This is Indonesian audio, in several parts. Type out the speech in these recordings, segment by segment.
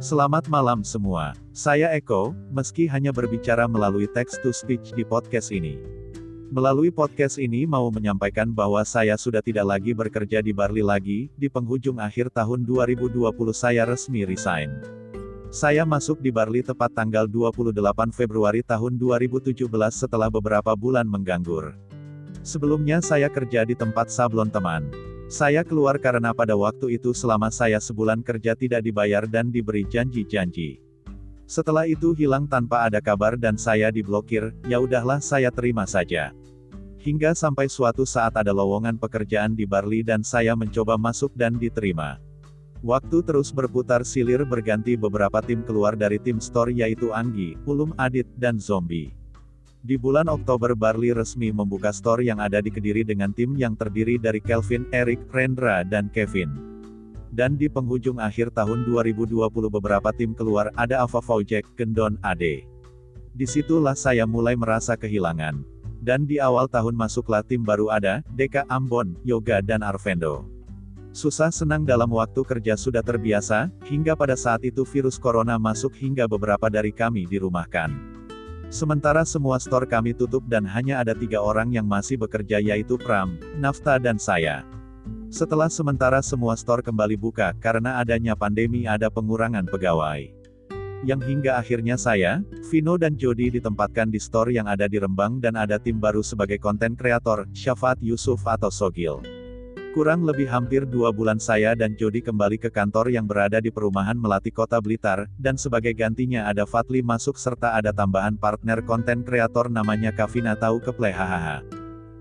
Selamat malam semua. Saya Eko, meski hanya berbicara melalui text to speech di podcast ini. Melalui podcast ini mau menyampaikan bahwa saya sudah tidak lagi bekerja di Barli lagi, di penghujung akhir tahun 2020 saya resmi resign. Saya masuk di Barli tepat tanggal 28 Februari tahun 2017 setelah beberapa bulan mengganggur. Sebelumnya saya kerja di tempat sablon teman. Saya keluar karena pada waktu itu selama saya sebulan kerja tidak dibayar dan diberi janji-janji. Setelah itu hilang tanpa ada kabar dan saya diblokir, ya udahlah saya terima saja. Hingga sampai suatu saat ada lowongan pekerjaan di Barli dan saya mencoba masuk dan diterima. Waktu terus berputar silir berganti beberapa tim keluar dari tim store yaitu Anggi, Ulum Adit, dan Zombie. Di bulan Oktober Barley resmi membuka store yang ada di Kediri dengan tim yang terdiri dari Kelvin, Eric, Rendra dan Kevin. Dan di penghujung akhir tahun 2020 beberapa tim keluar ada Ava Faujek, Gendon, Ade. Di situlah saya mulai merasa kehilangan. Dan di awal tahun masuklah tim baru ada, Deka Ambon, Yoga dan Arvendo. Susah senang dalam waktu kerja sudah terbiasa, hingga pada saat itu virus corona masuk hingga beberapa dari kami dirumahkan. Sementara semua store kami tutup dan hanya ada tiga orang yang masih bekerja yaitu Pram, Nafta dan saya. Setelah sementara semua store kembali buka, karena adanya pandemi ada pengurangan pegawai. Yang hingga akhirnya saya, Vino dan Jody ditempatkan di store yang ada di Rembang dan ada tim baru sebagai konten kreator, Syafat Yusuf atau Sogil. Kurang lebih hampir dua bulan saya dan Jody kembali ke kantor yang berada di perumahan Melati Kota Blitar, dan sebagai gantinya ada Fatli masuk serta ada tambahan partner konten kreator namanya Kavina tahu keple hahaha.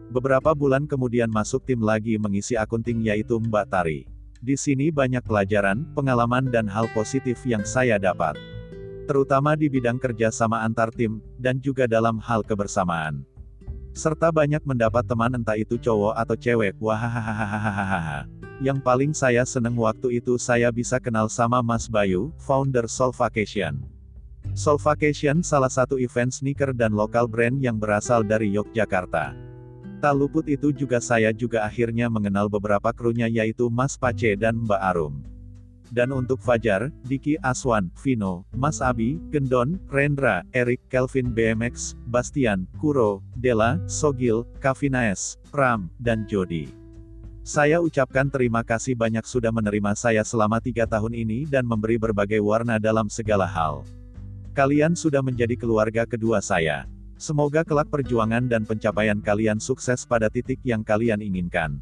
Beberapa bulan kemudian masuk tim lagi mengisi akunting yaitu Mbak Tari. Di sini banyak pelajaran, pengalaman dan hal positif yang saya dapat. Terutama di bidang kerja sama antar tim, dan juga dalam hal kebersamaan. Serta banyak mendapat teman entah itu cowok atau cewek, wahahaha. Yang paling saya seneng waktu itu saya bisa kenal sama Mas Bayu, founder Soul Vacation. Soul Vacation salah satu event sneaker dan lokal brand yang berasal dari Yogyakarta. Tak luput itu juga saya juga akhirnya mengenal beberapa krunya yaitu Mas Pace dan Mbak Arum. Dan untuk Fajar, Diki Aswan, Vino, Mas Abi, Gendon, Rendra, Erik, Kelvin BMX, Bastian, Kuro, Dela, Sogil, Kavinaes, Pram, dan Jody. Saya ucapkan terima kasih banyak sudah menerima saya selama tiga tahun ini dan memberi berbagai warna dalam segala hal. Kalian sudah menjadi keluarga kedua saya. Semoga kelak perjuangan dan pencapaian kalian sukses pada titik yang kalian inginkan.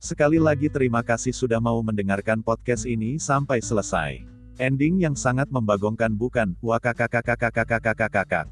Sekali lagi terima kasih sudah mau mendengarkan podcast ini sampai selesai. Ending yang sangat membagongkan bukan, wakakakakakakakakakakak.